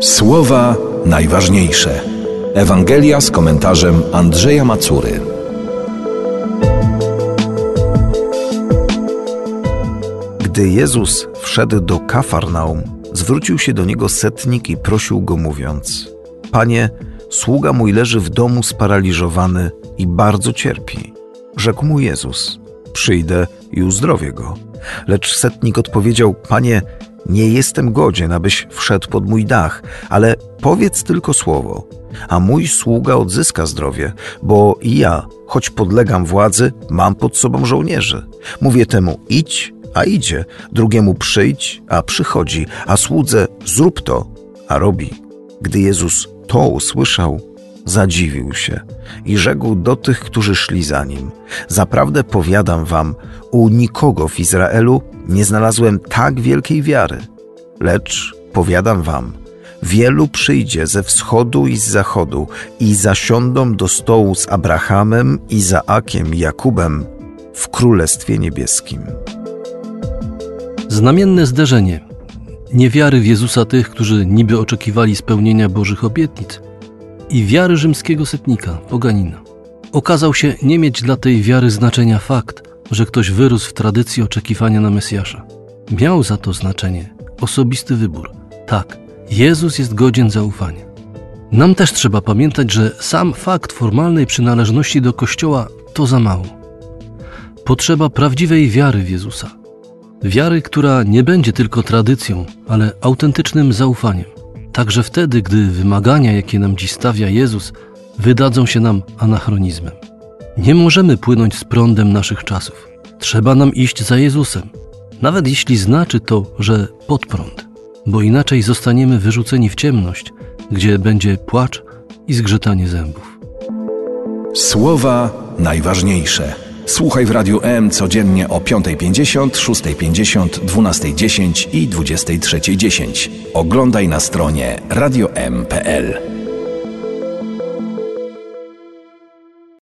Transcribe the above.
Słowa najważniejsze. Ewangelia z komentarzem Andrzeja Macury. Gdy Jezus wszedł do Kafarnaum, zwrócił się do niego setnik i prosił go, mówiąc: Panie, sługa mój leży w domu sparaliżowany i bardzo cierpi. Rzekł mu Jezus: Przyjdę i uzdrowię go. Lecz setnik odpowiedział: Panie, nie jestem godzien, abyś wszedł pod mój dach, ale powiedz tylko słowo, a mój sługa odzyska zdrowie, bo i ja, choć podlegam władzy, mam pod sobą żołnierzy. Mówię temu idź, a idzie, drugiemu przyjdź, a przychodzi, a słudze zrób to, a robi. Gdy Jezus to usłyszał, zadziwił się i rzekł do tych, którzy szli za nim: Zaprawdę powiadam wam, u nikogo w Izraelu nie znalazłem tak wielkiej wiary. Lecz powiadam wam, wielu przyjdzie ze wschodu i z zachodu i zasiądą do stołu z Abrahamem, Izaakiem i Jakubem w Królestwie Niebieskim. Znamienne zderzenie niewiary w Jezusa tych, którzy niby oczekiwali spełnienia Bożych obietnic i wiary rzymskiego setnika, poganina. Okazał się nie mieć dla tej wiary znaczenia fakt, że ktoś wyrósł w tradycji oczekiwania na Mesjasza. Miał za to znaczenie osobisty wybór. Tak, Jezus jest godzien zaufania. Nam też trzeba pamiętać, że sam fakt formalnej przynależności do Kościoła to za mało. Potrzeba prawdziwej wiary w Jezusa. Wiary, która nie będzie tylko tradycją, ale autentycznym zaufaniem. Także wtedy, gdy wymagania, jakie nam dziś stawia Jezus, wydadzą się nam anachronizmem. Nie możemy płynąć z prądem naszych czasów. Trzeba nam iść za Jezusem, nawet jeśli znaczy to, że pod prąd, bo inaczej zostaniemy wyrzuceni w ciemność, gdzie będzie płacz i zgrzytanie zębów. Słowa najważniejsze. Słuchaj w Radiu M codziennie o 5.50, 6.50, 12.10 i 23.10. Oglądaj na stronie radiom.pl.